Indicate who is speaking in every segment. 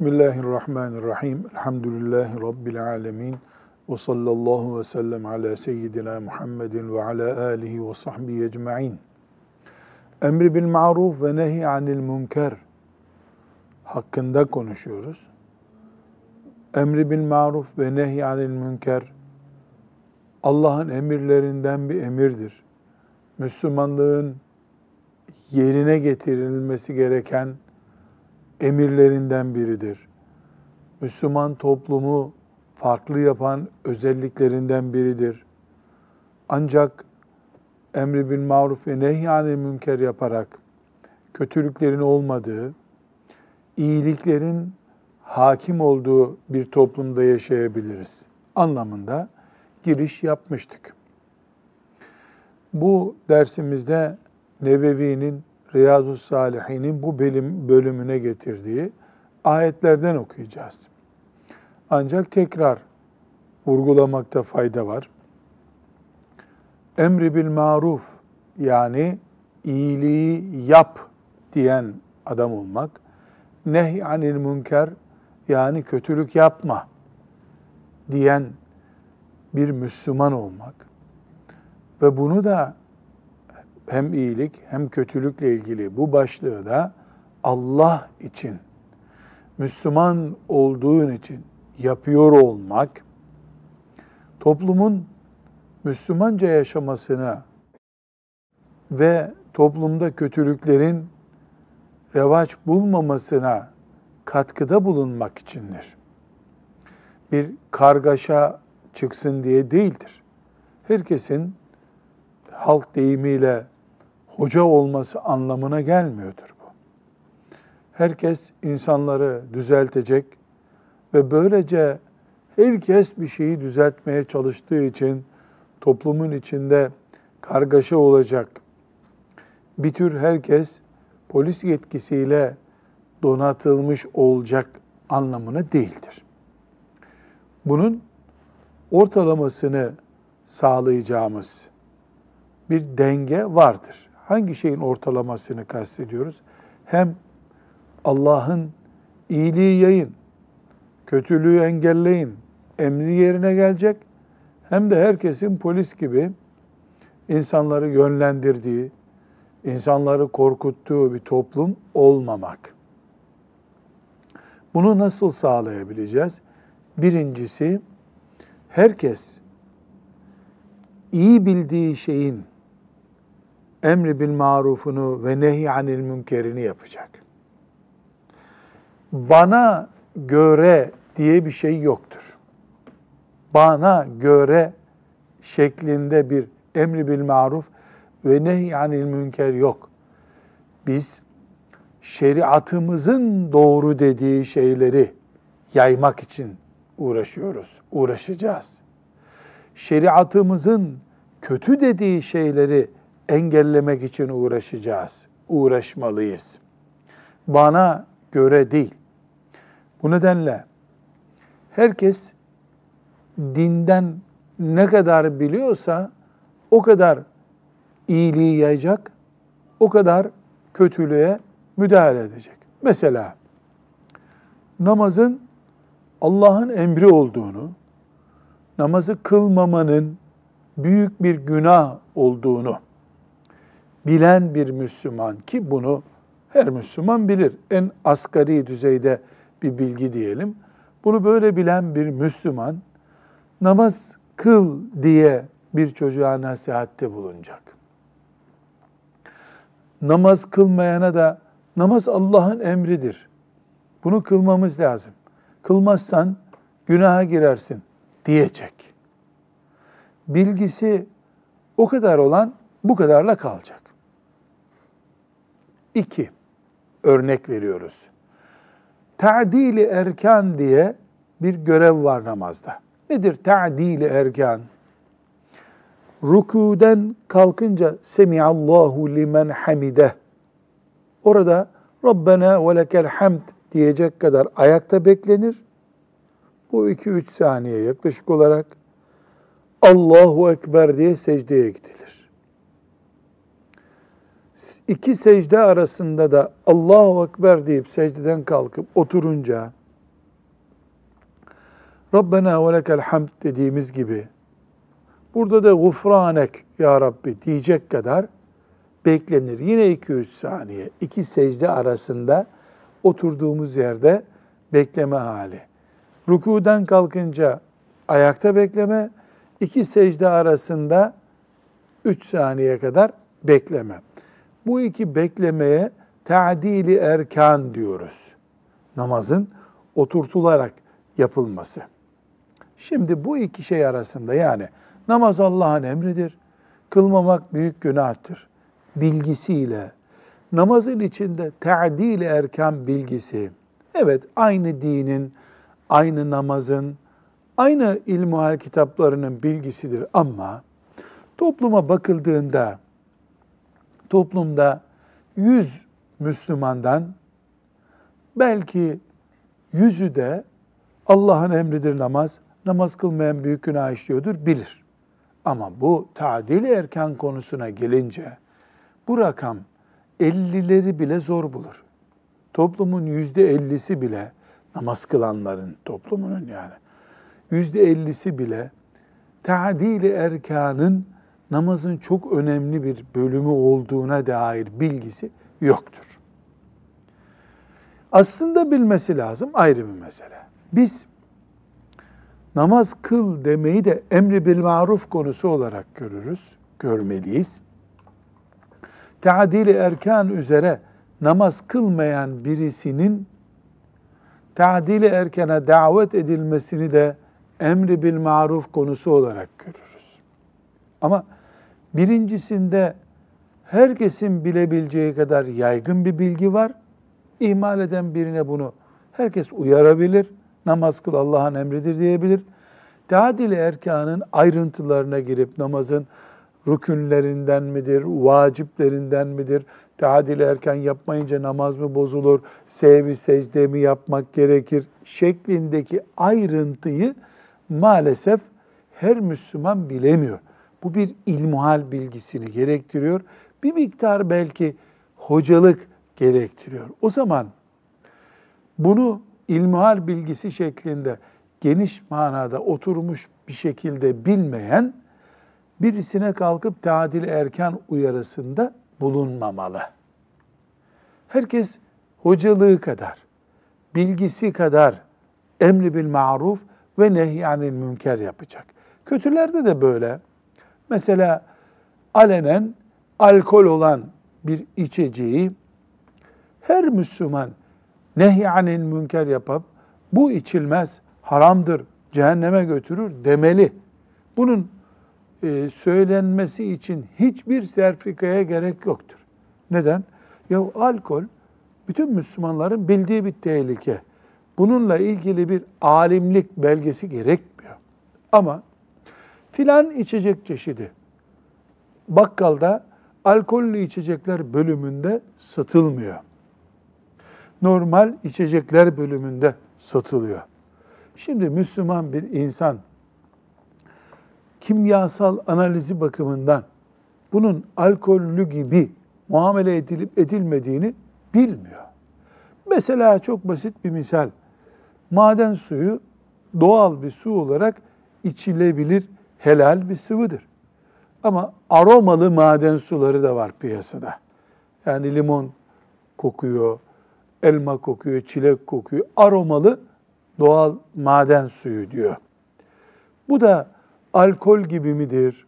Speaker 1: Bismillahirrahmanirrahim. Elhamdülillahi Rabbil alemin. Ve sallallahu ve sellem ala seyyidina Muhammedin ve ala alihi ve sahbihi ecma'in. Emri bil ma'ruf ve nehi anil münker hakkında konuşuyoruz. Emri bil maruf ve nehi anil münker Allah'ın emirlerinden bir emirdir. Müslümanlığın yerine getirilmesi gereken emirlerinden biridir. Müslüman toplumu farklı yapan özelliklerinden biridir. Ancak emri bil maruf ve nehyanil münker yaparak kötülüklerin olmadığı, iyiliklerin hakim olduğu bir toplumda yaşayabiliriz anlamında giriş yapmıştık. Bu dersimizde Nevevi'nin Riyazu Salihin'in bu bölüm, bölümüne getirdiği ayetlerden okuyacağız. Ancak tekrar vurgulamakta fayda var. Emri bil maruf yani iyiliği yap diyen adam olmak, nehy anil münker yani kötülük yapma diyen bir Müslüman olmak ve bunu da hem iyilik hem kötülükle ilgili bu başlığı da Allah için, Müslüman olduğun için yapıyor olmak, toplumun Müslümanca yaşamasına ve toplumda kötülüklerin revaç bulmamasına katkıda bulunmak içindir. Bir kargaşa çıksın diye değildir. Herkesin halk deyimiyle hoca olması anlamına gelmiyordur bu. Herkes insanları düzeltecek ve böylece herkes bir şeyi düzeltmeye çalıştığı için toplumun içinde kargaşa olacak. Bir tür herkes polis yetkisiyle donatılmış olacak anlamına değildir. Bunun ortalamasını sağlayacağımız bir denge vardır hangi şeyin ortalamasını kastediyoruz? Hem Allah'ın iyiliği yayın, kötülüğü engelleyin emri yerine gelecek hem de herkesin polis gibi insanları yönlendirdiği, insanları korkuttuğu bir toplum olmamak. Bunu nasıl sağlayabileceğiz? Birincisi, herkes iyi bildiği şeyin emri bil marufunu ve nehy anil münkerini yapacak. Bana göre diye bir şey yoktur. Bana göre şeklinde bir emri bil maruf ve nehy anil münker yok. Biz şeriatımızın doğru dediği şeyleri yaymak için uğraşıyoruz, uğraşacağız. Şeriatımızın kötü dediği şeyleri engellemek için uğraşacağız, uğraşmalıyız. Bana göre değil. Bu nedenle herkes dinden ne kadar biliyorsa o kadar iyiliği yayacak, o kadar kötülüğe müdahale edecek. Mesela namazın Allah'ın emri olduğunu, namazı kılmamanın büyük bir günah olduğunu bilen bir Müslüman ki bunu her Müslüman bilir. En asgari düzeyde bir bilgi diyelim. Bunu böyle bilen bir Müslüman namaz kıl diye bir çocuğa nasihatte bulunacak. Namaz kılmayana da namaz Allah'ın emridir. Bunu kılmamız lazım. Kılmazsan günaha girersin diyecek. Bilgisi o kadar olan bu kadarla kalacak. İki, örnek veriyoruz. Ta'dili erkan diye bir görev var namazda. Nedir ta'dili erkan? Rükûden kalkınca Semiallahu limen hamide. Orada Rabbena ve lekel hamd diyecek kadar ayakta beklenir. Bu iki üç saniye yaklaşık olarak Allahu Ekber diye secdeye gidilir iki secde arasında da Allahu Ekber deyip secdeden kalkıp oturunca Rabbena ve lekel hamd dediğimiz gibi burada da gufranek ya Rabbi diyecek kadar beklenir. Yine 2-3 saniye, iki secde arasında oturduğumuz yerde bekleme hali. Rükuden kalkınca ayakta bekleme, iki secde arasında 3 saniye kadar bekleme. Bu iki beklemeye ta'dili erkan diyoruz. Namazın oturtularak yapılması. Şimdi bu iki şey arasında yani namaz Allah'ın emridir. Kılmamak büyük günahtır. Bilgisiyle namazın içinde ta'dil erkan bilgisi. Evet aynı dinin, aynı namazın, aynı ilmuhal kitaplarının bilgisidir ama topluma bakıldığında toplumda yüz Müslümandan belki yüzü de Allah'ın emridir namaz, namaz kılmayan büyük günah işliyordur bilir. Ama bu tadil erken konusuna gelince bu rakam 50'leri bile zor bulur. Toplumun yüzde ellisi bile namaz kılanların toplumunun yani yüzde ellisi bile tadil erkanın namazın çok önemli bir bölümü olduğuna dair bilgisi yoktur. Aslında bilmesi lazım ayrı bir mesele. Biz namaz kıl demeyi de emri bil maruf konusu olarak görürüz, görmeliyiz. Teadili erkan üzere namaz kılmayan birisinin tadili erkene davet edilmesini de emri bil maruf konusu olarak görürüz. Ama birincisinde herkesin bilebileceği kadar yaygın bir bilgi var. İhmal eden birine bunu herkes uyarabilir. Namaz kıl Allah'ın emridir diyebilir. Tadil erkanın ayrıntılarına girip namazın rükünlerinden midir, vaciplerinden midir, tadil erken yapmayınca namaz mı bozulur, sevgi secde mi yapmak gerekir şeklindeki ayrıntıyı maalesef her Müslüman bilemiyor. Bu bir ilmuhal bilgisini gerektiriyor. Bir miktar belki hocalık gerektiriyor. O zaman bunu ilmuhal bilgisi şeklinde geniş manada oturmuş bir şekilde bilmeyen birisine kalkıp tadil erken uyarısında bulunmamalı. Herkes hocalığı kadar, bilgisi kadar emri bil maruf ve nehyanil münker yapacak. Kötülerde de böyle. Mesela alenen alkol olan bir içeceği her Müslüman nehyanil münker yapıp bu içilmez, haramdır, cehenneme götürür demeli. Bunun e, söylenmesi için hiçbir serfikaya gerek yoktur. Neden? Ya alkol bütün Müslümanların bildiği bir tehlike. Bununla ilgili bir alimlik belgesi gerekmiyor. Ama filan içecek çeşidi bakkalda alkollü içecekler bölümünde satılmıyor. Normal içecekler bölümünde satılıyor. Şimdi Müslüman bir insan kimyasal analizi bakımından bunun alkollü gibi muamele edilip edilmediğini bilmiyor. Mesela çok basit bir misal. Maden suyu doğal bir su olarak içilebilir helal bir sıvıdır. Ama aromalı maden suları da var piyasada. Yani limon kokuyor, elma kokuyor, çilek kokuyor. Aromalı doğal maden suyu diyor. Bu da alkol gibi midir?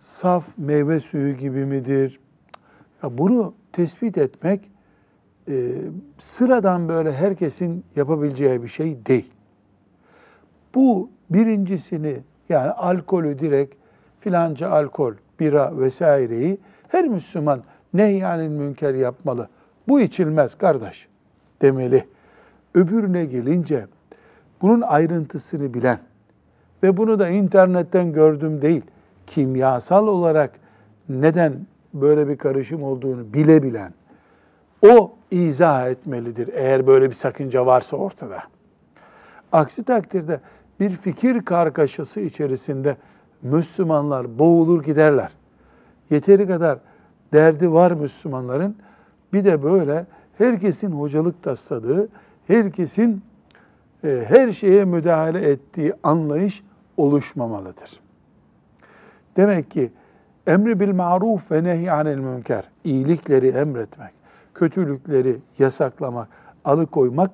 Speaker 1: Saf meyve suyu gibi midir? Ya bunu tespit etmek e, sıradan böyle herkesin yapabileceği bir şey değil. Bu birincisini yani alkolü direkt filanca alkol, bira vesaireyi her Müslüman nehyanil münker yapmalı. Bu içilmez kardeş demeli. Öbürüne gelince bunun ayrıntısını bilen ve bunu da internetten gördüm değil, kimyasal olarak neden böyle bir karışım olduğunu bilebilen, o izah etmelidir eğer böyle bir sakınca varsa ortada. Aksi takdirde bir fikir kargaşası içerisinde Müslümanlar boğulur giderler. Yeteri kadar derdi var Müslümanların. Bir de böyle herkesin hocalık tasladığı, herkesin e, her şeye müdahale ettiği anlayış oluşmamalıdır. Demek ki emri bil maruf ve nehy anil münker, iyilikleri emretmek, kötülükleri yasaklamak, alıkoymak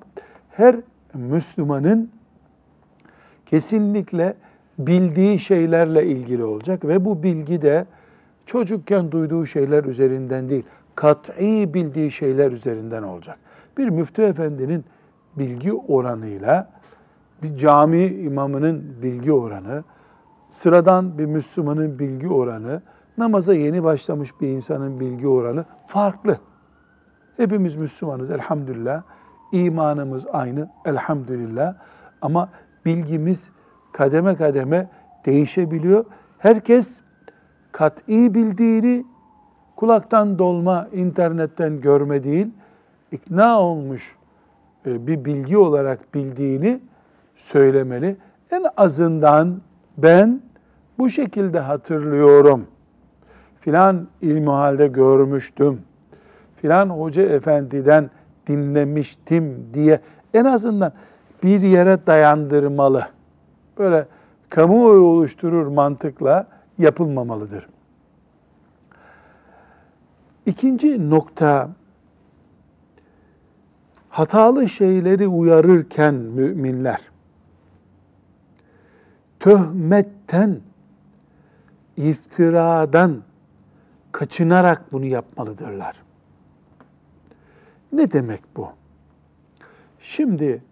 Speaker 1: her Müslümanın kesinlikle bildiği şeylerle ilgili olacak ve bu bilgi de çocukken duyduğu şeyler üzerinden değil, kat'i bildiği şeyler üzerinden olacak. Bir müftü efendinin bilgi oranıyla bir cami imamının bilgi oranı, sıradan bir Müslümanın bilgi oranı, namaza yeni başlamış bir insanın bilgi oranı farklı. Hepimiz Müslümanız elhamdülillah. İmanımız aynı elhamdülillah. Ama bilgimiz kademe kademe değişebiliyor. Herkes kat'i bildiğini kulaktan dolma, internetten görme değil, ikna olmuş e, bir bilgi olarak bildiğini söylemeli. En azından ben bu şekilde hatırlıyorum. Filan ilmihalde görmüştüm. Filan hoca efendiden dinlemiştim diye en azından bir yere dayandırmalı. Böyle kamuoyu oluşturur mantıkla yapılmamalıdır. İkinci nokta hatalı şeyleri uyarırken müminler töhmetten, iftiradan kaçınarak bunu yapmalıdırlar. Ne demek bu? Şimdi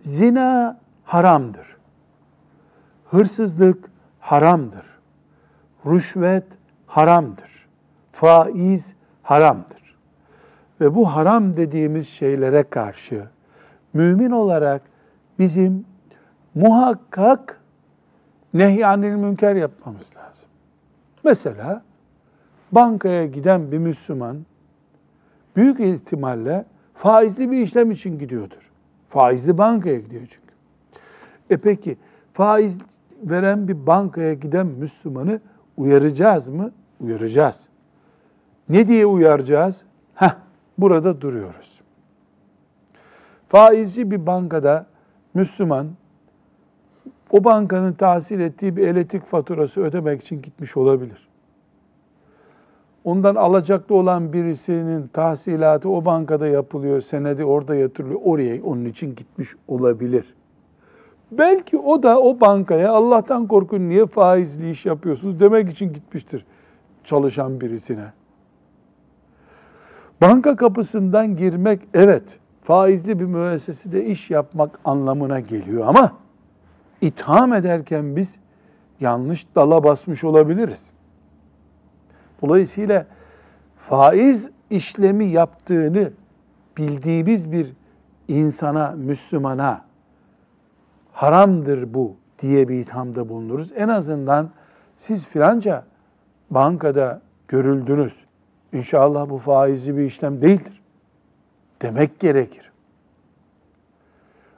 Speaker 1: zina haramdır. Hırsızlık haramdır. Rüşvet haramdır. Faiz haramdır. Ve bu haram dediğimiz şeylere karşı mümin olarak bizim muhakkak nehyanil münker yapmamız lazım. Mesela bankaya giden bir Müslüman büyük ihtimalle faizli bir işlem için gidiyordur. Faizli bankaya gidiyor çünkü. E peki faiz veren bir bankaya giden Müslümanı uyaracağız mı? Uyaracağız. Ne diye uyaracağız? Heh, burada duruyoruz. Faizci bir bankada Müslüman o bankanın tahsil ettiği bir elektrik faturası ödemek için gitmiş olabilir. Ondan alacaklı olan birisinin tahsilatı o bankada yapılıyor, senedi orada yatırılıyor, oraya onun için gitmiş olabilir. Belki o da o bankaya Allah'tan korkun niye faizli iş yapıyorsunuz demek için gitmiştir çalışan birisine. Banka kapısından girmek evet faizli bir müessesede iş yapmak anlamına geliyor ama itham ederken biz yanlış dala basmış olabiliriz. Dolayısıyla faiz işlemi yaptığını bildiğimiz bir insana, Müslümana haramdır bu diye bir ithamda bulunuruz. En azından siz filanca bankada görüldünüz. İnşallah bu faizli bir işlem değildir. Demek gerekir.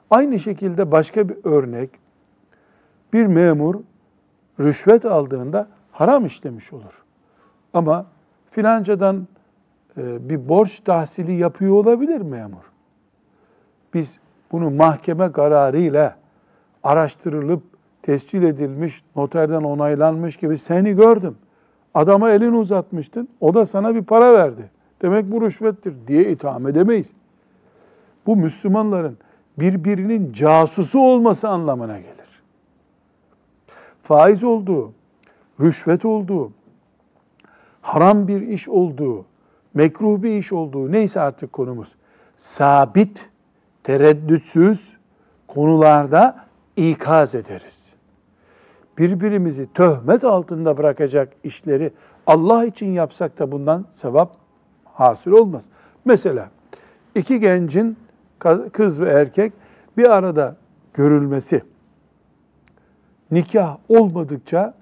Speaker 1: Aynı şekilde başka bir örnek, bir memur rüşvet aldığında haram işlemiş olur. Ama filancadan e, bir borç tahsili yapıyor olabilir memur. Biz bunu mahkeme kararıyla araştırılıp tescil edilmiş, noterden onaylanmış gibi seni gördüm. Adama elini uzatmıştın, o da sana bir para verdi. Demek bu rüşvettir diye itham edemeyiz. Bu Müslümanların birbirinin casusu olması anlamına gelir. Faiz olduğu, rüşvet olduğu, haram bir iş olduğu, mekruh bir iş olduğu neyse artık konumuz sabit, tereddütsüz konularda ikaz ederiz. Birbirimizi töhmet altında bırakacak işleri Allah için yapsak da bundan sevap hasıl olmaz. Mesela iki gencin kız ve erkek bir arada görülmesi nikah olmadıkça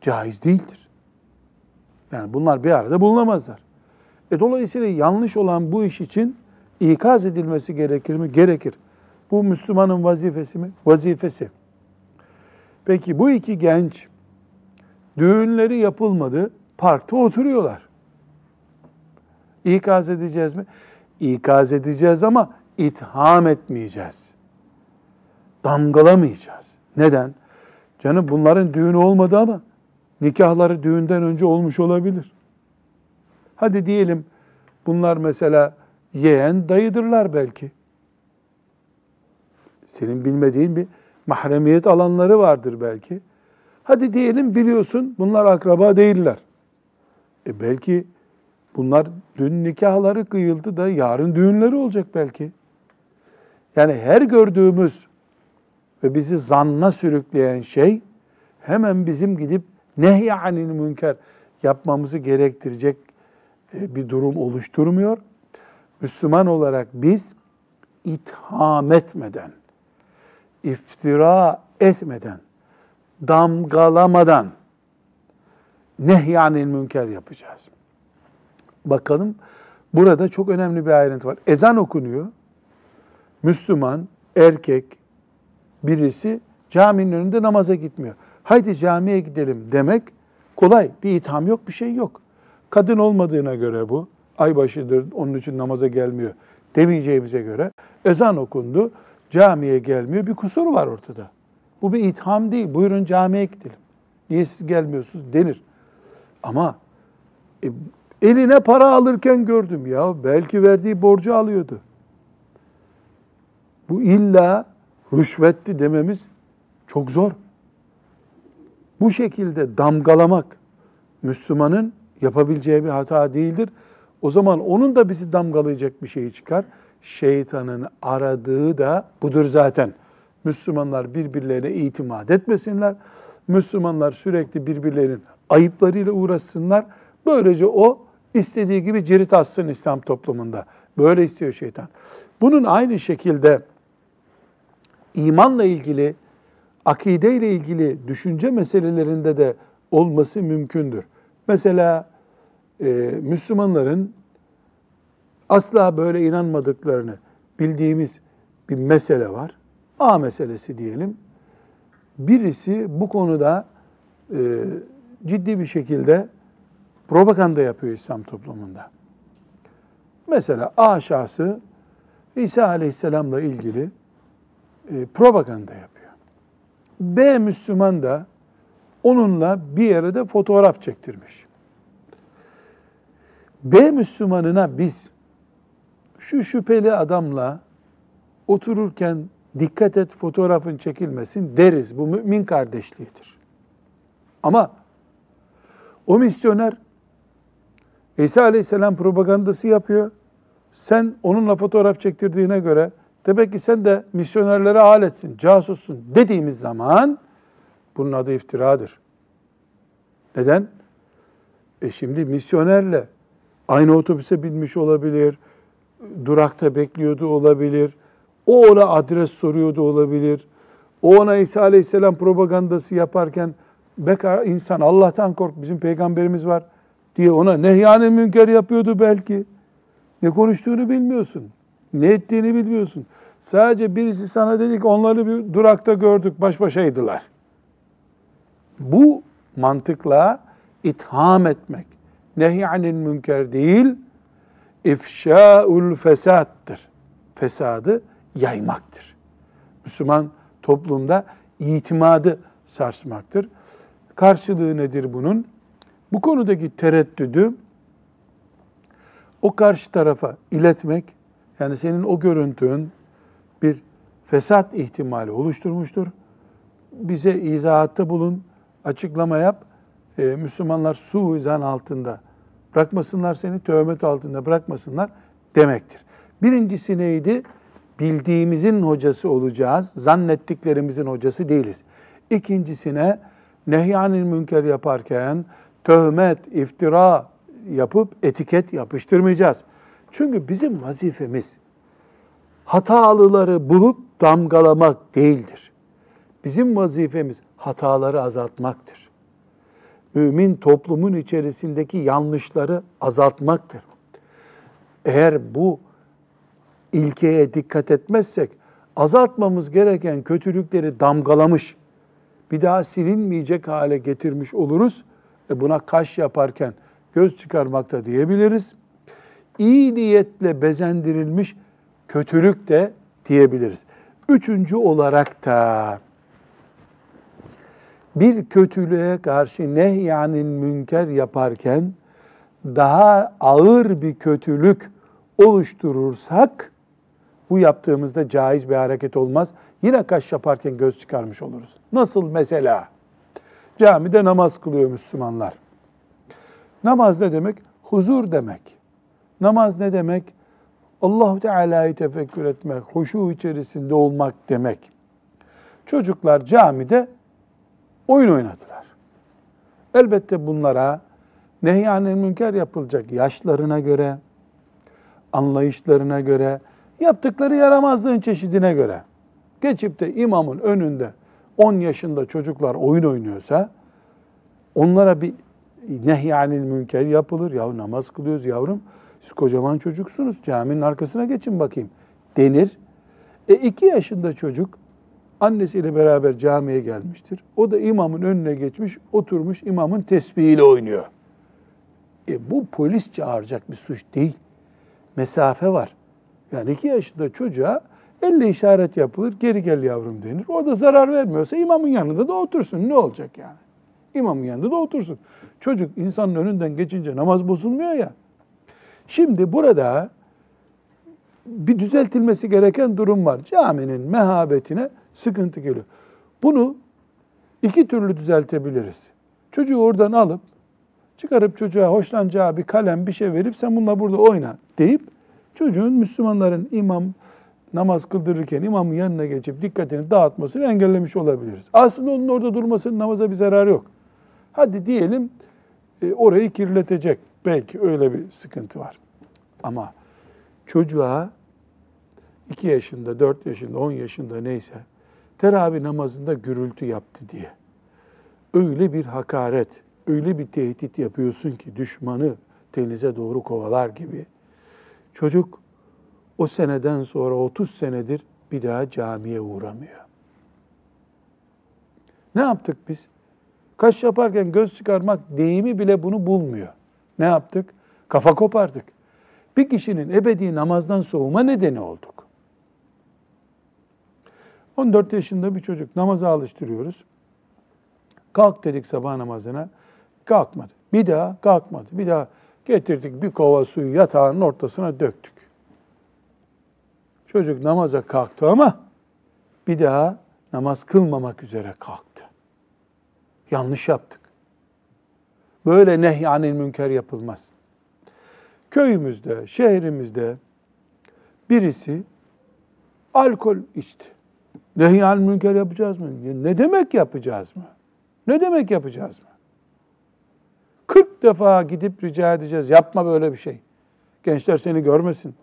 Speaker 1: caiz değildir. Yani bunlar bir arada bulunamazlar. E dolayısıyla yanlış olan bu iş için ikaz edilmesi gerekir mi? Gerekir. Bu Müslümanın vazifesi mi? Vazifesi. Peki bu iki genç düğünleri yapılmadı, parkta oturuyorlar. İkaz edeceğiz mi? İkaz edeceğiz ama itham etmeyeceğiz. damgalamayacağız. Neden? Canım bunların düğünü olmadı ama nikahları düğünden önce olmuş olabilir. Hadi diyelim bunlar mesela yeğen dayıdırlar belki. Senin bilmediğin bir mahremiyet alanları vardır belki. Hadi diyelim biliyorsun bunlar akraba değiller. E belki bunlar dün nikahları kıyıldı da yarın düğünleri olacak belki. Yani her gördüğümüz ve bizi zanna sürükleyen şey hemen bizim gidip nehyanil münker yapmamızı gerektirecek e, bir durum oluşturmuyor. Müslüman olarak biz itham etmeden, iftira etmeden, damgalamadan nehyanil münker yapacağız. Bakalım burada çok önemli bir ayrıntı var. Ezan okunuyor. Müslüman, erkek birisi caminin önünde namaza gitmiyor. Haydi camiye gidelim demek kolay. Bir itham yok, bir şey yok. Kadın olmadığına göre bu, aybaşıdır, onun için namaza gelmiyor demeyeceğimize göre ezan okundu, camiye gelmiyor, bir kusur var ortada. Bu bir itham değil, buyurun camiye gidelim. Niye siz gelmiyorsunuz denir. Ama e, eline para alırken gördüm ya, belki verdiği borcu alıyordu. Bu illa rüşvetti dememiz çok zor. Bu şekilde damgalamak Müslümanın yapabileceği bir hata değildir. O zaman onun da bizi damgalayacak bir şey çıkar. Şeytanın aradığı da budur zaten. Müslümanlar birbirlerine itimat etmesinler. Müslümanlar sürekli birbirlerinin ayıplarıyla uğraşsınlar. Böylece o istediği gibi cirit atsın İslam toplumunda. Böyle istiyor şeytan. Bunun aynı şekilde imanla ilgili, akide ile ilgili düşünce meselelerinde de olması mümkündür. Mesela e, Müslümanların asla böyle inanmadıklarını bildiğimiz bir mesele var. A meselesi diyelim. Birisi bu konuda e, ciddi bir şekilde propaganda yapıyor İslam toplumunda. Mesela A şahsı İsa Aleyhisselam'la ilgili e, propaganda yapıyor. B Müslüman da onunla bir yere de fotoğraf çektirmiş. B Müslümanına biz şu şüpheli adamla otururken dikkat et fotoğrafın çekilmesin deriz. Bu mümin kardeşliğidir. Ama o misyoner İsa Aleyhisselam propagandası yapıyor. Sen onunla fotoğraf çektirdiğine göre demek ki sen de misyonerlere aletsin, casussun dediğimiz zaman bunun adı iftiradır. Neden? E şimdi misyonerle aynı otobüse binmiş olabilir, durakta bekliyordu olabilir, o ona adres soruyordu olabilir, o ona İsa Aleyhisselam propagandası yaparken bekar insan Allah'tan kork bizim peygamberimiz var diye ona nehyanı münker yapıyordu belki. Ne konuştuğunu bilmiyorsun. Ne ettiğini bilmiyorsun. Sadece birisi sana dedi ki onları bir durakta gördük baş başaydılar. Bu mantıkla itham etmek, nehyanil münker değil, ifşaul fesattır. Fesadı yaymaktır. Müslüman toplumda itimadı sarsmaktır. Karşılığı nedir bunun? Bu konudaki tereddüdü o karşı tarafa iletmek, yani senin o görüntün bir fesat ihtimali oluşturmuştur. Bize izahatta bulun, açıklama yap. Ee, Müslümanlar su izan altında bırakmasınlar seni, töhmet altında bırakmasınlar demektir. Birincisi neydi? Bildiğimizin hocası olacağız, zannettiklerimizin hocası değiliz. İkincisine nehyanil münker yaparken töhmet, iftira yapıp etiket yapıştırmayacağız. Çünkü bizim vazifemiz hatalıları bulup damgalamak değildir. Bizim vazifemiz hataları azaltmaktır. Mümin toplumun içerisindeki yanlışları azaltmaktır. Eğer bu ilkeye dikkat etmezsek azaltmamız gereken kötülükleri damgalamış, bir daha silinmeyecek hale getirmiş oluruz. E buna kaş yaparken göz çıkarmakta diyebiliriz. İyi niyetle bezendirilmiş kötülük de diyebiliriz. Üçüncü olarak da bir kötülüğe karşı nehyanın münker yaparken daha ağır bir kötülük oluşturursak bu yaptığımızda caiz bir hareket olmaz. Yine kaş yaparken göz çıkarmış oluruz. Nasıl mesela? Camide namaz kılıyor Müslümanlar. Namaz ne demek? Huzur demek. Namaz ne demek? Allahu Teala'yı tefekkür etmek, huşu içerisinde olmak demek. Çocuklar camide oyun oynadılar. Elbette bunlara nehyanil münker yapılacak yaşlarına göre, anlayışlarına göre, yaptıkları yaramazlığın çeşidine göre. Geçip de imamın önünde 10 yaşında çocuklar oyun oynuyorsa onlara bir nehyanil münker yapılır. Ya namaz kılıyoruz yavrum. Siz kocaman çocuksunuz. Caminin arkasına geçin bakayım denir. E iki yaşında çocuk annesiyle beraber camiye gelmiştir. O da imamın önüne geçmiş, oturmuş imamın tesbihiyle oynuyor. E bu polis çağıracak bir suç değil. Mesafe var. Yani iki yaşında çocuğa elle işaret yapılır, geri gel yavrum denir. O da zarar vermiyorsa imamın yanında da otursun. Ne olacak yani? İmamın yanında da otursun. Çocuk insanın önünden geçince namaz bozulmuyor ya. Şimdi burada bir düzeltilmesi gereken durum var. Caminin mehabetine sıkıntı geliyor. Bunu iki türlü düzeltebiliriz. Çocuğu oradan alıp çıkarıp çocuğa hoşlanacağı bir kalem bir şey verip sen bununla burada oyna deyip çocuğun Müslümanların imam namaz kıldırırken imamın yanına geçip dikkatini dağıtmasını engellemiş olabiliriz. Aslında onun orada durmasının namaza bir zararı yok. Hadi diyelim e, orayı kirletecek. Belki öyle bir sıkıntı var. Ama çocuğa 2 yaşında, 4 yaşında, 10 yaşında neyse teravih namazında gürültü yaptı diye öyle bir hakaret, öyle bir tehdit yapıyorsun ki düşmanı denize doğru kovalar gibi. Çocuk o seneden sonra 30 senedir bir daha camiye uğramıyor. Ne yaptık biz? Kaş yaparken göz çıkarmak deyimi bile bunu bulmuyor. Ne yaptık? Kafa kopardık. Bir kişinin ebedi namazdan soğuma nedeni olduk. 14 yaşında bir çocuk namaza alıştırıyoruz. Kalk dedik sabah namazına. Kalkmadı. Bir daha kalkmadı. Bir daha getirdik bir kova suyu yatağın ortasına döktük. Çocuk namaza kalktı ama bir daha namaz kılmamak üzere kalktı. Yanlış yaptık. Böyle nehyanil münker yapılmaz. Köyümüzde, şehrimizde birisi alkol içti. Nehyanil münker yapacağız mı? Ne demek yapacağız mı? Ne demek yapacağız mı? 40 defa gidip rica edeceğiz. Yapma böyle bir şey. Gençler seni görmesin.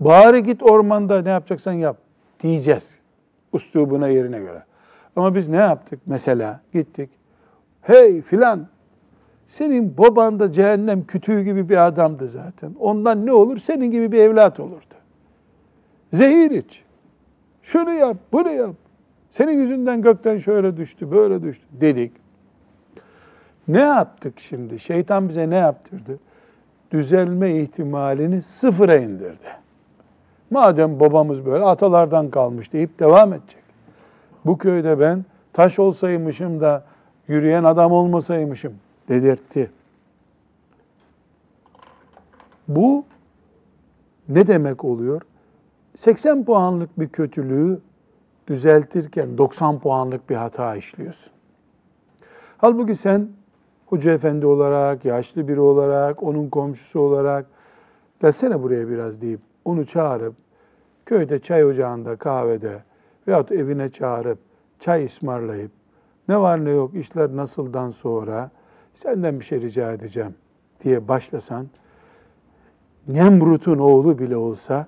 Speaker 1: Bari git ormanda ne yapacaksan yap diyeceğiz. Üslubuna yerine göre. Ama biz ne yaptık? Mesela gittik. Hey filan senin baban da cehennem kütüğü gibi bir adamdı zaten. Ondan ne olur? Senin gibi bir evlat olurdu. Zehir iç. Şunu yap, bunu yap. Senin yüzünden gökten şöyle düştü, böyle düştü dedik. Ne yaptık şimdi? Şeytan bize ne yaptırdı? Düzelme ihtimalini sıfıra indirdi. Madem babamız böyle atalardan kalmış deyip devam edecek. Bu köyde ben taş olsaymışım da yürüyen adam olmasaymışım dedirtti. Bu ne demek oluyor? 80 puanlık bir kötülüğü düzeltirken 90 puanlık bir hata işliyorsun. Halbuki sen hoca efendi olarak, yaşlı biri olarak, onun komşusu olarak gelsene buraya biraz deyip onu çağırıp köyde çay ocağında, kahvede veyahut evine çağırıp çay ısmarlayıp ne var ne yok işler nasıldan sonra senden bir şey rica edeceğim diye başlasan Nemrut'un oğlu bile olsa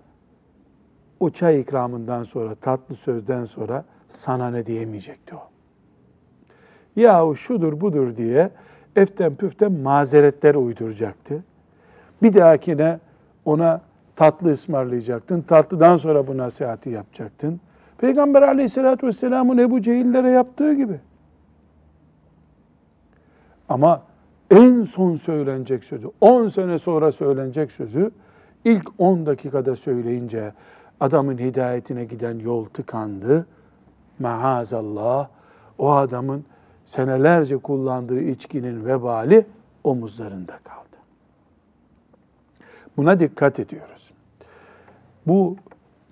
Speaker 1: o çay ikramından sonra, tatlı sözden sonra sana ne diyemeyecekti o. Yahu şudur budur diye eften püften mazeretler uyduracaktı. Bir dahakine ona tatlı ısmarlayacaktın. Tatlıdan sonra bu nasihati yapacaktın. Peygamber aleyhissalatü vesselamın Ebu Cehillere yaptığı gibi. Ama en son söylenecek sözü, 10 sene sonra söylenecek sözü ilk 10 dakikada söyleyince adamın hidayetine giden yol tıkandı. Maazallah o adamın senelerce kullandığı içkinin vebali omuzlarında kaldı. Buna dikkat ediyoruz. Bu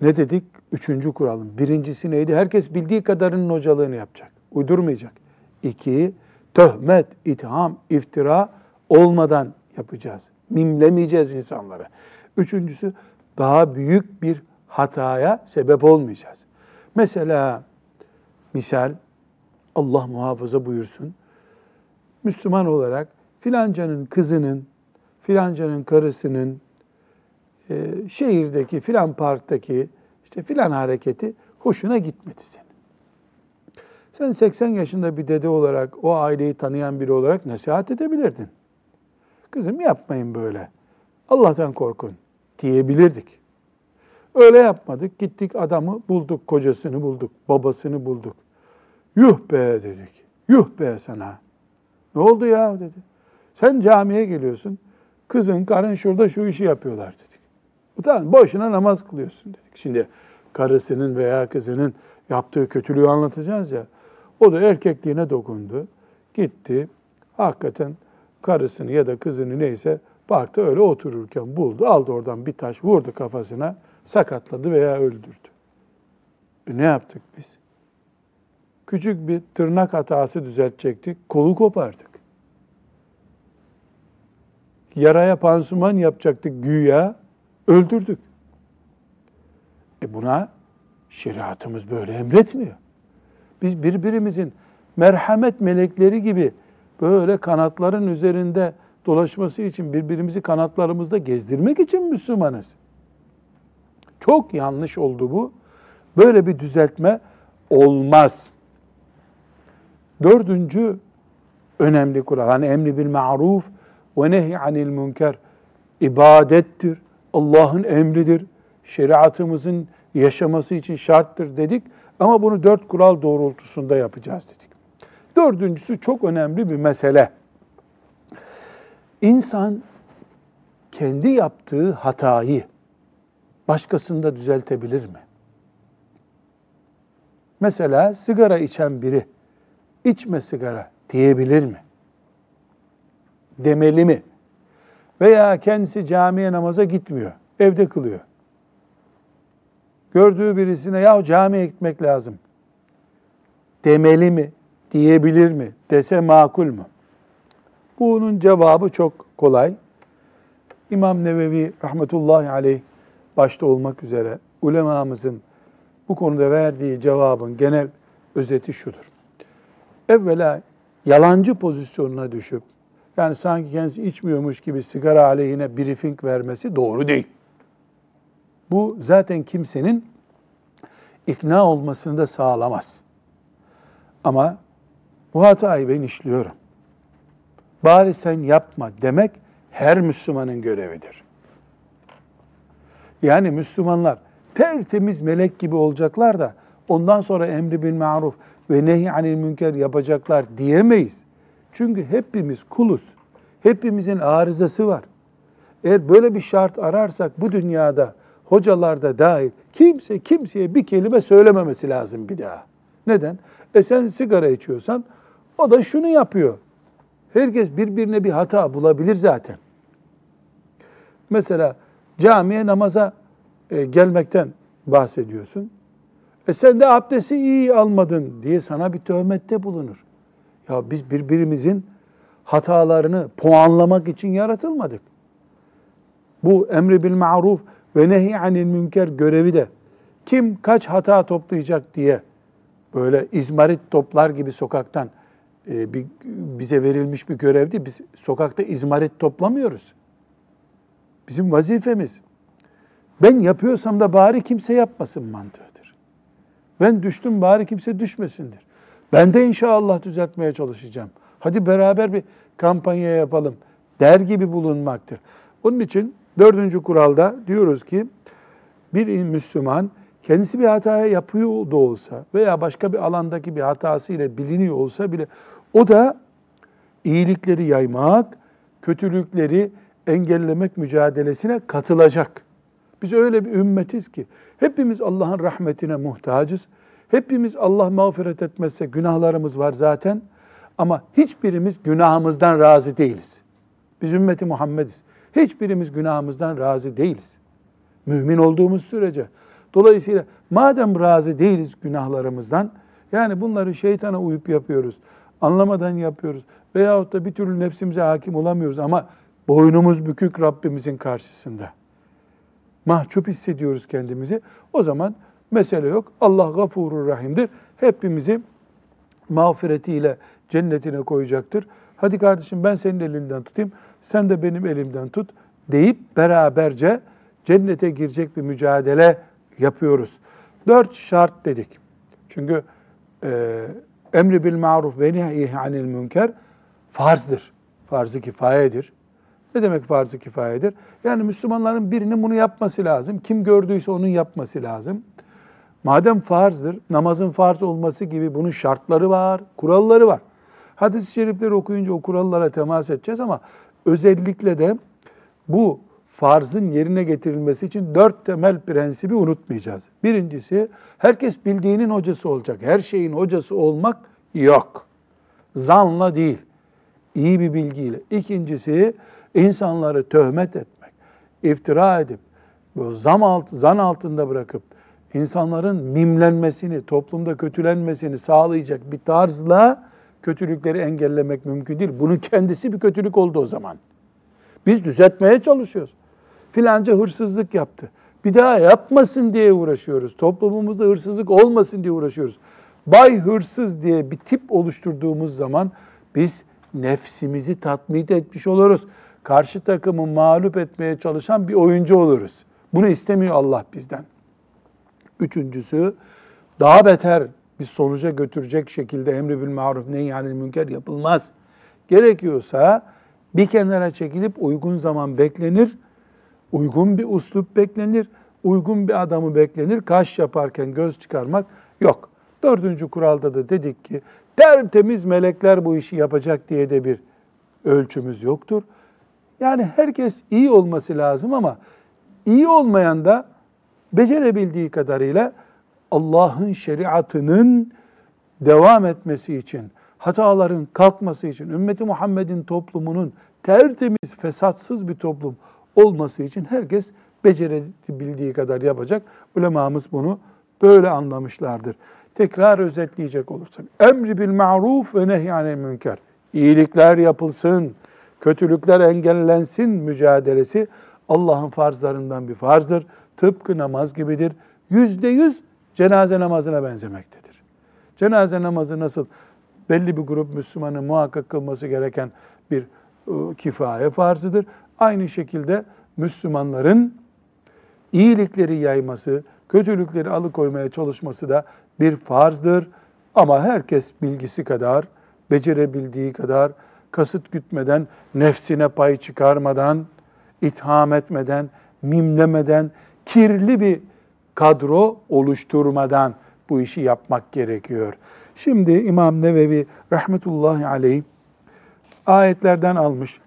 Speaker 1: ne dedik? Üçüncü kuralın. Birincisi neydi? Herkes bildiği kadarının hocalığını yapacak. Uydurmayacak. İki, töhmet, itham, iftira olmadan yapacağız. Mimlemeyeceğiz insanları. Üçüncüsü daha büyük bir hataya sebep olmayacağız. Mesela misal Allah muhafaza buyursun. Müslüman olarak filancanın kızının, filancanın karısının, e, şehirdeki filan parktaki işte filan hareketi hoşuna gitmedi senin. Sen 80 yaşında bir dede olarak, o aileyi tanıyan biri olarak nasihat edebilirdin. Kızım yapmayın böyle. Allah'tan korkun diyebilirdik. Öyle yapmadık. Gittik adamı bulduk, kocasını bulduk, babasını bulduk. Yuh be dedik. Yuh be sana. Ne oldu ya dedi. Sen camiye geliyorsun. Kızın, karın şurada şu işi yapıyorlar dedik. Utan boşuna namaz kılıyorsun dedik. Şimdi karısının veya kızının yaptığı kötülüğü anlatacağız ya. O da erkekliğine dokundu. Gitti. Hakikaten karısını ya da kızını neyse parkta öyle otururken buldu. Aldı oradan bir taş vurdu kafasına. Sakatladı veya öldürdü. E ne yaptık biz? Küçük bir tırnak hatası düzeltecektik. Kolu kopardık. Yaraya pansuman yapacaktık güya. Öldürdük. E buna şeriatımız böyle emretmiyor. Biz birbirimizin merhamet melekleri gibi böyle kanatların üzerinde dolaşması için birbirimizi kanatlarımızda gezdirmek için Müslümanız. Çok yanlış oldu bu. Böyle bir düzeltme olmaz. Dördüncü önemli kural. Hani emri bil ma'ruf ve nehy anil münker ibadettir. Allah'ın emridir. Şeriatımızın yaşaması için şarttır dedik. Ama bunu dört kural doğrultusunda yapacağız dedik. Dördüncüsü çok önemli bir mesele. İnsan kendi yaptığı hatayı başkasında düzeltebilir mi? Mesela sigara içen biri içme sigara diyebilir mi? Demeli mi? Veya kendisi camiye namaza gitmiyor, evde kılıyor. Gördüğü birisine ya camiye gitmek lazım demeli mi, diyebilir mi, dese makul mu? Bunun cevabı çok kolay. İmam Nevevi rahmetullahi aleyh başta olmak üzere ulemamızın bu konuda verdiği cevabın genel özeti şudur. Evvela yalancı pozisyonuna düşüp yani sanki kendisi içmiyormuş gibi sigara aleyhine briefing vermesi doğru değil. Bu zaten kimsenin ikna olmasını da sağlamaz. Ama bu hatayı ben işliyorum. Bari sen yapma demek her Müslümanın görevidir. Yani Müslümanlar tertemiz melek gibi olacaklar da ondan sonra emri bil maruf ve nehi anil münker yapacaklar diyemeyiz. Çünkü hepimiz kuluz. Hepimizin arızası var. Eğer böyle bir şart ararsak bu dünyada hocalar da dahil kimse kimseye bir kelime söylememesi lazım bir daha. Neden? E sen sigara içiyorsan o da şunu yapıyor. Herkes birbirine bir hata bulabilir zaten. Mesela camiye namaza e, gelmekten bahsediyorsun. E sen de abdesti iyi almadın diye sana bir töhmette bulunur. Ya biz birbirimizin hatalarını puanlamak için yaratılmadık. Bu emri bil ma'ruf ve nehi anil münker görevi de kim kaç hata toplayacak diye böyle izmarit toplar gibi sokaktan e, bir, bize verilmiş bir görevdi. Biz sokakta izmarit toplamıyoruz. Bizim vazifemiz. Ben yapıyorsam da bari kimse yapmasın mantığıdır. Ben düştüm bari kimse düşmesindir. Ben de inşallah düzeltmeye çalışacağım. Hadi beraber bir kampanya yapalım der gibi bulunmaktır. Onun için dördüncü kuralda diyoruz ki bir Müslüman kendisi bir hataya yapıyor da olsa veya başka bir alandaki bir hatası ile biliniyor olsa bile o da iyilikleri yaymak, kötülükleri engellemek mücadelesine katılacak. Biz öyle bir ümmetiz ki hepimiz Allah'ın rahmetine muhtacız. Hepimiz Allah mağfiret etmezse günahlarımız var zaten. Ama hiçbirimiz günahımızdan razı değiliz. Biz ümmeti Muhammediz. Hiçbirimiz günahımızdan razı değiliz. Mümin olduğumuz sürece. Dolayısıyla madem razı değiliz günahlarımızdan, yani bunları şeytana uyup yapıyoruz, anlamadan yapıyoruz veyahut da bir türlü nefsimize hakim olamıyoruz ama boynumuz bükük Rabbimizin karşısında. Mahcup hissediyoruz kendimizi. O zaman mesele yok. Allah gafurur rahimdir. Hepimizi mağfiretiyle cennetine koyacaktır. Hadi kardeşim ben senin elinden tutayım, sen de benim elimden tut deyip beraberce cennete girecek bir mücadele yapıyoruz. Dört şart dedik. Çünkü e, emri bil maruf ve nehyi anil münker farzdır. Farz-ı kifayedir. Ne demek farz-ı kifayedir? Yani Müslümanların birinin bunu yapması lazım. Kim gördüyse onun yapması lazım. Madem farzdır, namazın farz olması gibi bunun şartları var, kuralları var. Hadis-i şerifleri okuyunca o kurallara temas edeceğiz ama özellikle de bu farzın yerine getirilmesi için dört temel prensibi unutmayacağız. Birincisi, herkes bildiğinin hocası olacak. Her şeyin hocası olmak yok. Zanla değil, iyi bir bilgiyle. İkincisi, insanları töhmet etmek, iftira edip, zam alt, zan altında bırakıp, insanların mimlenmesini, toplumda kötülenmesini sağlayacak bir tarzla kötülükleri engellemek mümkün değil. Bunun kendisi bir kötülük oldu o zaman. Biz düzeltmeye çalışıyoruz. Filanca hırsızlık yaptı. Bir daha yapmasın diye uğraşıyoruz. Toplumumuzda hırsızlık olmasın diye uğraşıyoruz. Bay hırsız diye bir tip oluşturduğumuz zaman biz nefsimizi tatmin etmiş oluruz. Karşı takımı mağlup etmeye çalışan bir oyuncu oluruz. Bunu istemiyor Allah bizden. Üçüncüsü daha beter bir sonuca götürecek şekilde emri bil maruf nehyanil münker yapılmaz. Gerekiyorsa bir kenara çekilip uygun zaman beklenir, uygun bir uslup beklenir, uygun bir adamı beklenir. Kaş yaparken göz çıkarmak yok. Dördüncü kuralda da dedik ki tertemiz melekler bu işi yapacak diye de bir ölçümüz yoktur. Yani herkes iyi olması lazım ama iyi olmayan da becerebildiği kadarıyla Allah'ın şeriatının devam etmesi için, hataların kalkması için, ümmeti Muhammed'in toplumunun tertemiz, fesatsız bir toplum olması için herkes becerebildiği kadar yapacak. Ulemamız bunu böyle anlamışlardır. Tekrar özetleyecek olursak. Emri bil ma'ruf ve nehyanel münker. İyilikler yapılsın, kötülükler engellensin mücadelesi Allah'ın farzlarından bir farzdır. Tıpkı namaz gibidir. Yüzde yüz cenaze namazına benzemektedir. Cenaze namazı nasıl belli bir grup Müslümanın muhakkak kılması gereken bir e, kifaye farzıdır. Aynı şekilde Müslümanların iyilikleri yayması, kötülükleri alıkoymaya çalışması da bir farzdır. Ama herkes bilgisi kadar, becerebildiği kadar, kasıt gütmeden, nefsine pay çıkarmadan, itham etmeden, mimlemeden, kirli bir kadro oluşturmadan bu işi yapmak gerekiyor. Şimdi İmam Nevevi rahmetullahi aleyh ayetlerden almış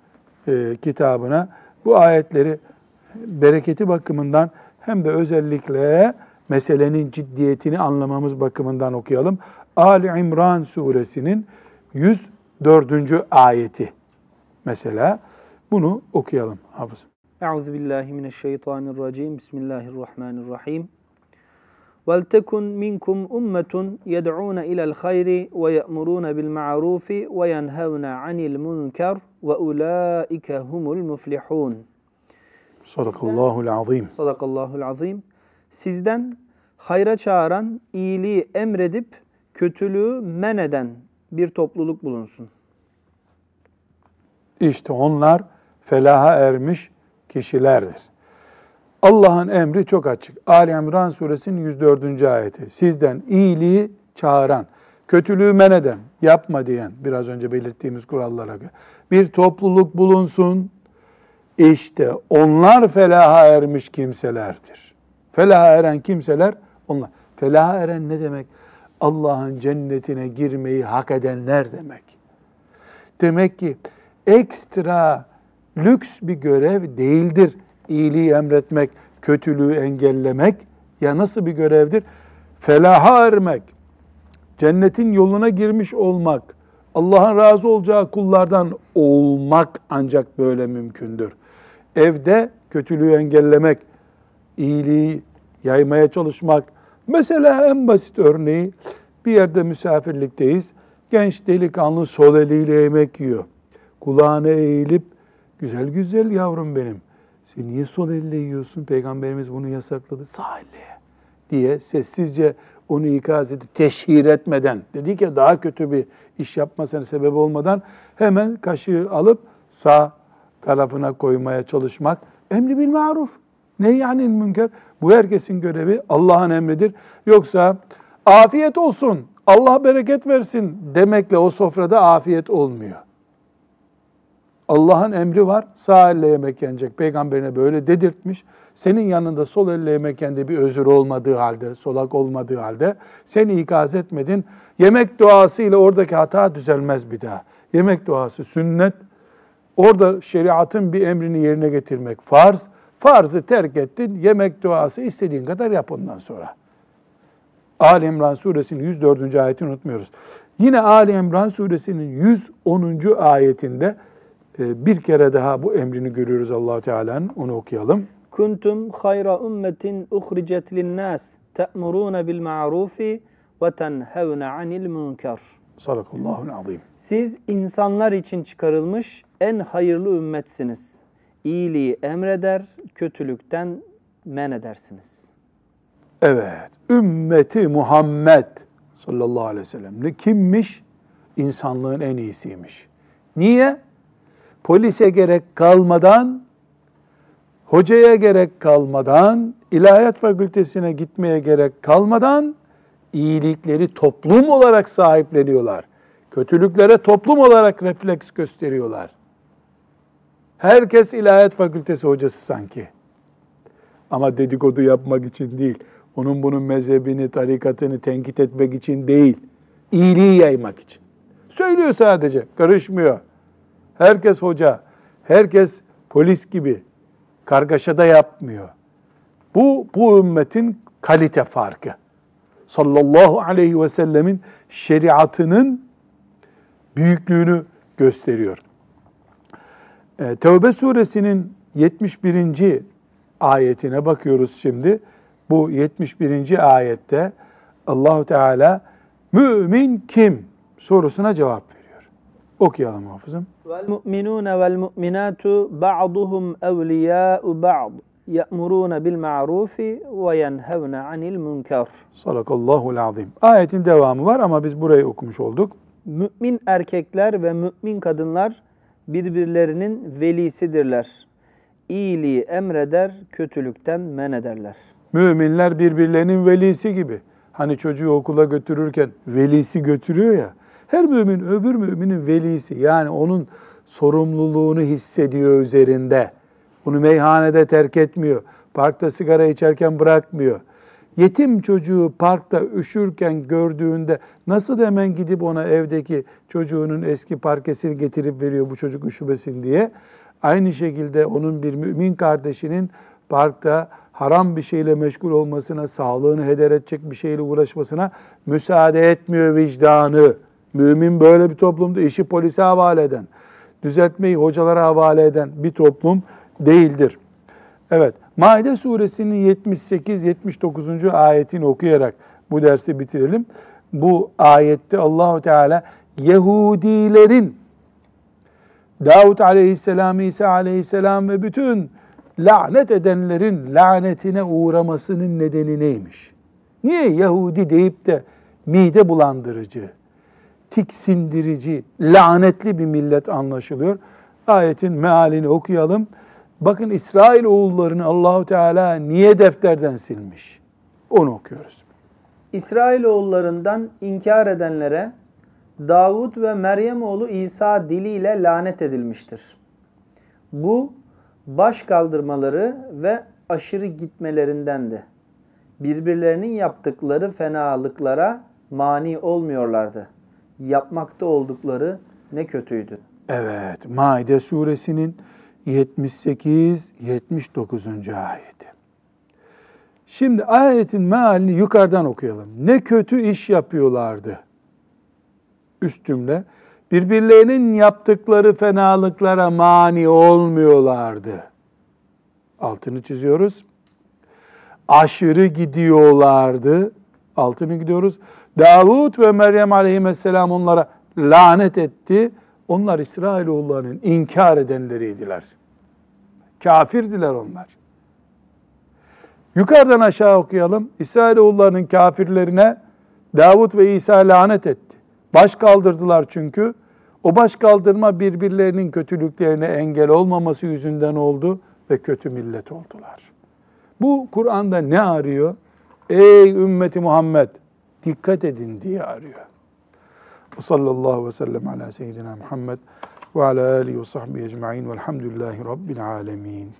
Speaker 1: e, kitabına. Bu ayetleri bereketi bakımından hem de özellikle meselenin ciddiyetini anlamamız bakımından okuyalım. Ali İmran suresinin 104. ayeti mesela bunu okuyalım hafız.
Speaker 2: Euzu billahi mineşşeytanirracim. Bismillahirrahmanirrahim. Vel tekun minkum ummetun yed'un ila'l hayri ve ye'murun bil ma'ruf ve yenhevun anil munkar ve ulaike humul muflihun.
Speaker 1: Sadakallahu'l azim.
Speaker 2: Sadakallahu'l azim. Sizden hayra çağıran, iyiliği emredip kötülüğü men eden bir topluluk bulunsun.
Speaker 1: İşte onlar felaha ermiş kişilerdir. Allah'ın emri çok açık. Ali İmran suresinin 104. ayeti. Sizden iyiliği çağıran, kötülüğü men eden, yapma diyen, biraz önce belirttiğimiz kurallara göre bir topluluk bulunsun. İşte onlar felaha ermiş kimselerdir. Felaha eren kimseler onlar. Felaha eren ne demek? Allah'ın cennetine girmeyi hak edenler demek. Demek ki ekstra lüks bir görev değildir iyiliği emretmek, kötülüğü engellemek ya nasıl bir görevdir? Felaha ermek, cennetin yoluna girmiş olmak, Allah'ın razı olacağı kullardan olmak ancak böyle mümkündür. Evde kötülüğü engellemek, iyiliği yaymaya çalışmak. Mesela en basit örneği bir yerde misafirlikteyiz. Genç delikanlı sol eliyle yemek yiyor. Kulağına eğilip güzel güzel yavrum benim. Sen niye sol elle yiyorsun? Peygamberimiz bunu yasakladı. Sağ elle diye sessizce onu ikaz edip teşhir etmeden dedi ki daha kötü bir iş yapmasına sebep olmadan hemen kaşığı alıp sağ tarafına koymaya çalışmak emri bil maruf. Ne yani münker? Bu herkesin görevi Allah'ın emridir. Yoksa afiyet olsun, Allah bereket versin demekle o sofrada afiyet olmuyor. Allah'ın emri var, sağ elle yemek yenecek. Peygamberine böyle dedirtmiş. Senin yanında sol elle yemek yendi bir özür olmadığı halde, solak olmadığı halde seni ikaz etmedin. Yemek duası ile oradaki hata düzelmez bir daha. Yemek duası sünnet. Orada şeriatın bir emrini yerine getirmek farz. Farzı terk ettin, yemek duası istediğin kadar yap ondan sonra. Ali İmran suresinin 104. ayetini unutmuyoruz. Yine Ali İmran suresinin 110. ayetinde bir kere daha bu emrini görüyoruz allah Teala'nın. Onu okuyalım.
Speaker 2: Kuntum hayra ummetin uhricet linnas te'muruna bil ma'rufi ve tenhevne anil münker.
Speaker 1: Sadakallahu azim.
Speaker 2: Siz insanlar için çıkarılmış en hayırlı ümmetsiniz. İyiliği emreder, kötülükten men edersiniz.
Speaker 1: Evet, ümmeti Muhammed sallallahu aleyhi ve sellem ne kimmiş? İnsanlığın en iyisiymiş. Niye? Polise gerek kalmadan, hocaya gerek kalmadan, ilahiyat fakültesine gitmeye gerek kalmadan iyilikleri toplum olarak sahipleniyorlar. Kötülüklere toplum olarak refleks gösteriyorlar. Herkes ilahiyat fakültesi hocası sanki. Ama dedikodu yapmak için değil. Onun bunun mezhebini, tarikatını tenkit etmek için değil. İyiliği yaymak için. Söylüyor sadece, karışmıyor. Herkes hoca, herkes polis gibi kargaşada yapmıyor. Bu, bu ümmetin kalite farkı. Sallallahu aleyhi ve sellemin şeriatının büyüklüğünü gösteriyor. E, Tevbe suresinin 71. ayetine bakıyoruz şimdi. Bu 71. ayette Allahu Teala mümin kim sorusuna cevap veriyor. Okuyalım hafızım.
Speaker 2: Vel mu'minun vel mu'minatu ba'duhum evliya'u ba'd ye'murun bil ma'rufi ve yenhevne anil münker.
Speaker 1: Sadakallahu azim. Ayetin devamı var ama biz burayı okumuş olduk.
Speaker 2: Mümin erkekler ve mümin kadınlar birbirlerinin velisidirler. İyiliği emreder, kötülükten men ederler.
Speaker 1: Müminler birbirlerinin velisi gibi. Hani çocuğu okula götürürken velisi götürüyor ya. Her mümin öbür müminin velisi. Yani onun sorumluluğunu hissediyor üzerinde. Bunu meyhanede terk etmiyor. Parkta sigara içerken bırakmıyor. Yetim çocuğu parkta üşürken gördüğünde nasıl hemen gidip ona evdeki çocuğunun eski parkesini getirip veriyor bu çocuk üşümesin diye. Aynı şekilde onun bir mümin kardeşinin parkta haram bir şeyle meşgul olmasına, sağlığını heder edecek bir şeyle uğraşmasına müsaade etmiyor vicdanı. Mümin böyle bir toplumda işi polise havale eden, düzeltmeyi hocalara havale eden bir toplum değildir. Evet, Maide suresinin 78-79. ayetini okuyarak bu dersi bitirelim. Bu ayette Allahu Teala Yahudilerin Davut aleyhisselam, İsa aleyhisselam ve bütün lanet edenlerin lanetine uğramasının nedeni neymiş? Niye Yahudi deyip de mide bulandırıcı, tiksindirici, lanetli bir millet anlaşılıyor? Ayetin mealini okuyalım. Bakın İsrail oğullarını Allahu Teala niye defterden silmiş? Onu okuyoruz.
Speaker 2: İsrailoğullarından inkar edenlere Davud ve Meryem oğlu İsa diliyle lanet edilmiştir. Bu baş kaldırmaları ve aşırı gitmelerindendi. Birbirlerinin yaptıkları fenalıklara mani olmuyorlardı. Yapmakta oldukları ne kötüydü.
Speaker 1: Evet, Maide suresinin 78-79. ayeti. Şimdi ayetin mealini yukarıdan okuyalım. Ne kötü iş yapıyorlardı. Üst cümle. Birbirlerinin yaptıkları fenalıklara mani olmuyorlardı. Altını çiziyoruz. Aşırı gidiyorlardı. Altını gidiyoruz. Davut ve Meryem aleyhisselam onlara lanet etti. Onlar İsrailoğullarının inkar edenleriydiler. Kafirdiler onlar. Yukarıdan aşağı okuyalım. İsrailoğullarının kafirlerine Davut ve İsa lanet etti. Baş kaldırdılar çünkü. O baş kaldırma birbirlerinin kötülüklerine engel olmaması yüzünden oldu ve kötü millet oldular. Bu Kur'an'da ne arıyor? Ey ümmeti Muhammed dikkat edin diye arıyor. Sallallahu ve sellem ala seyyidina Muhammed ve ala alihi ve sahbihi ecma'in velhamdülillahi rabbil alemin.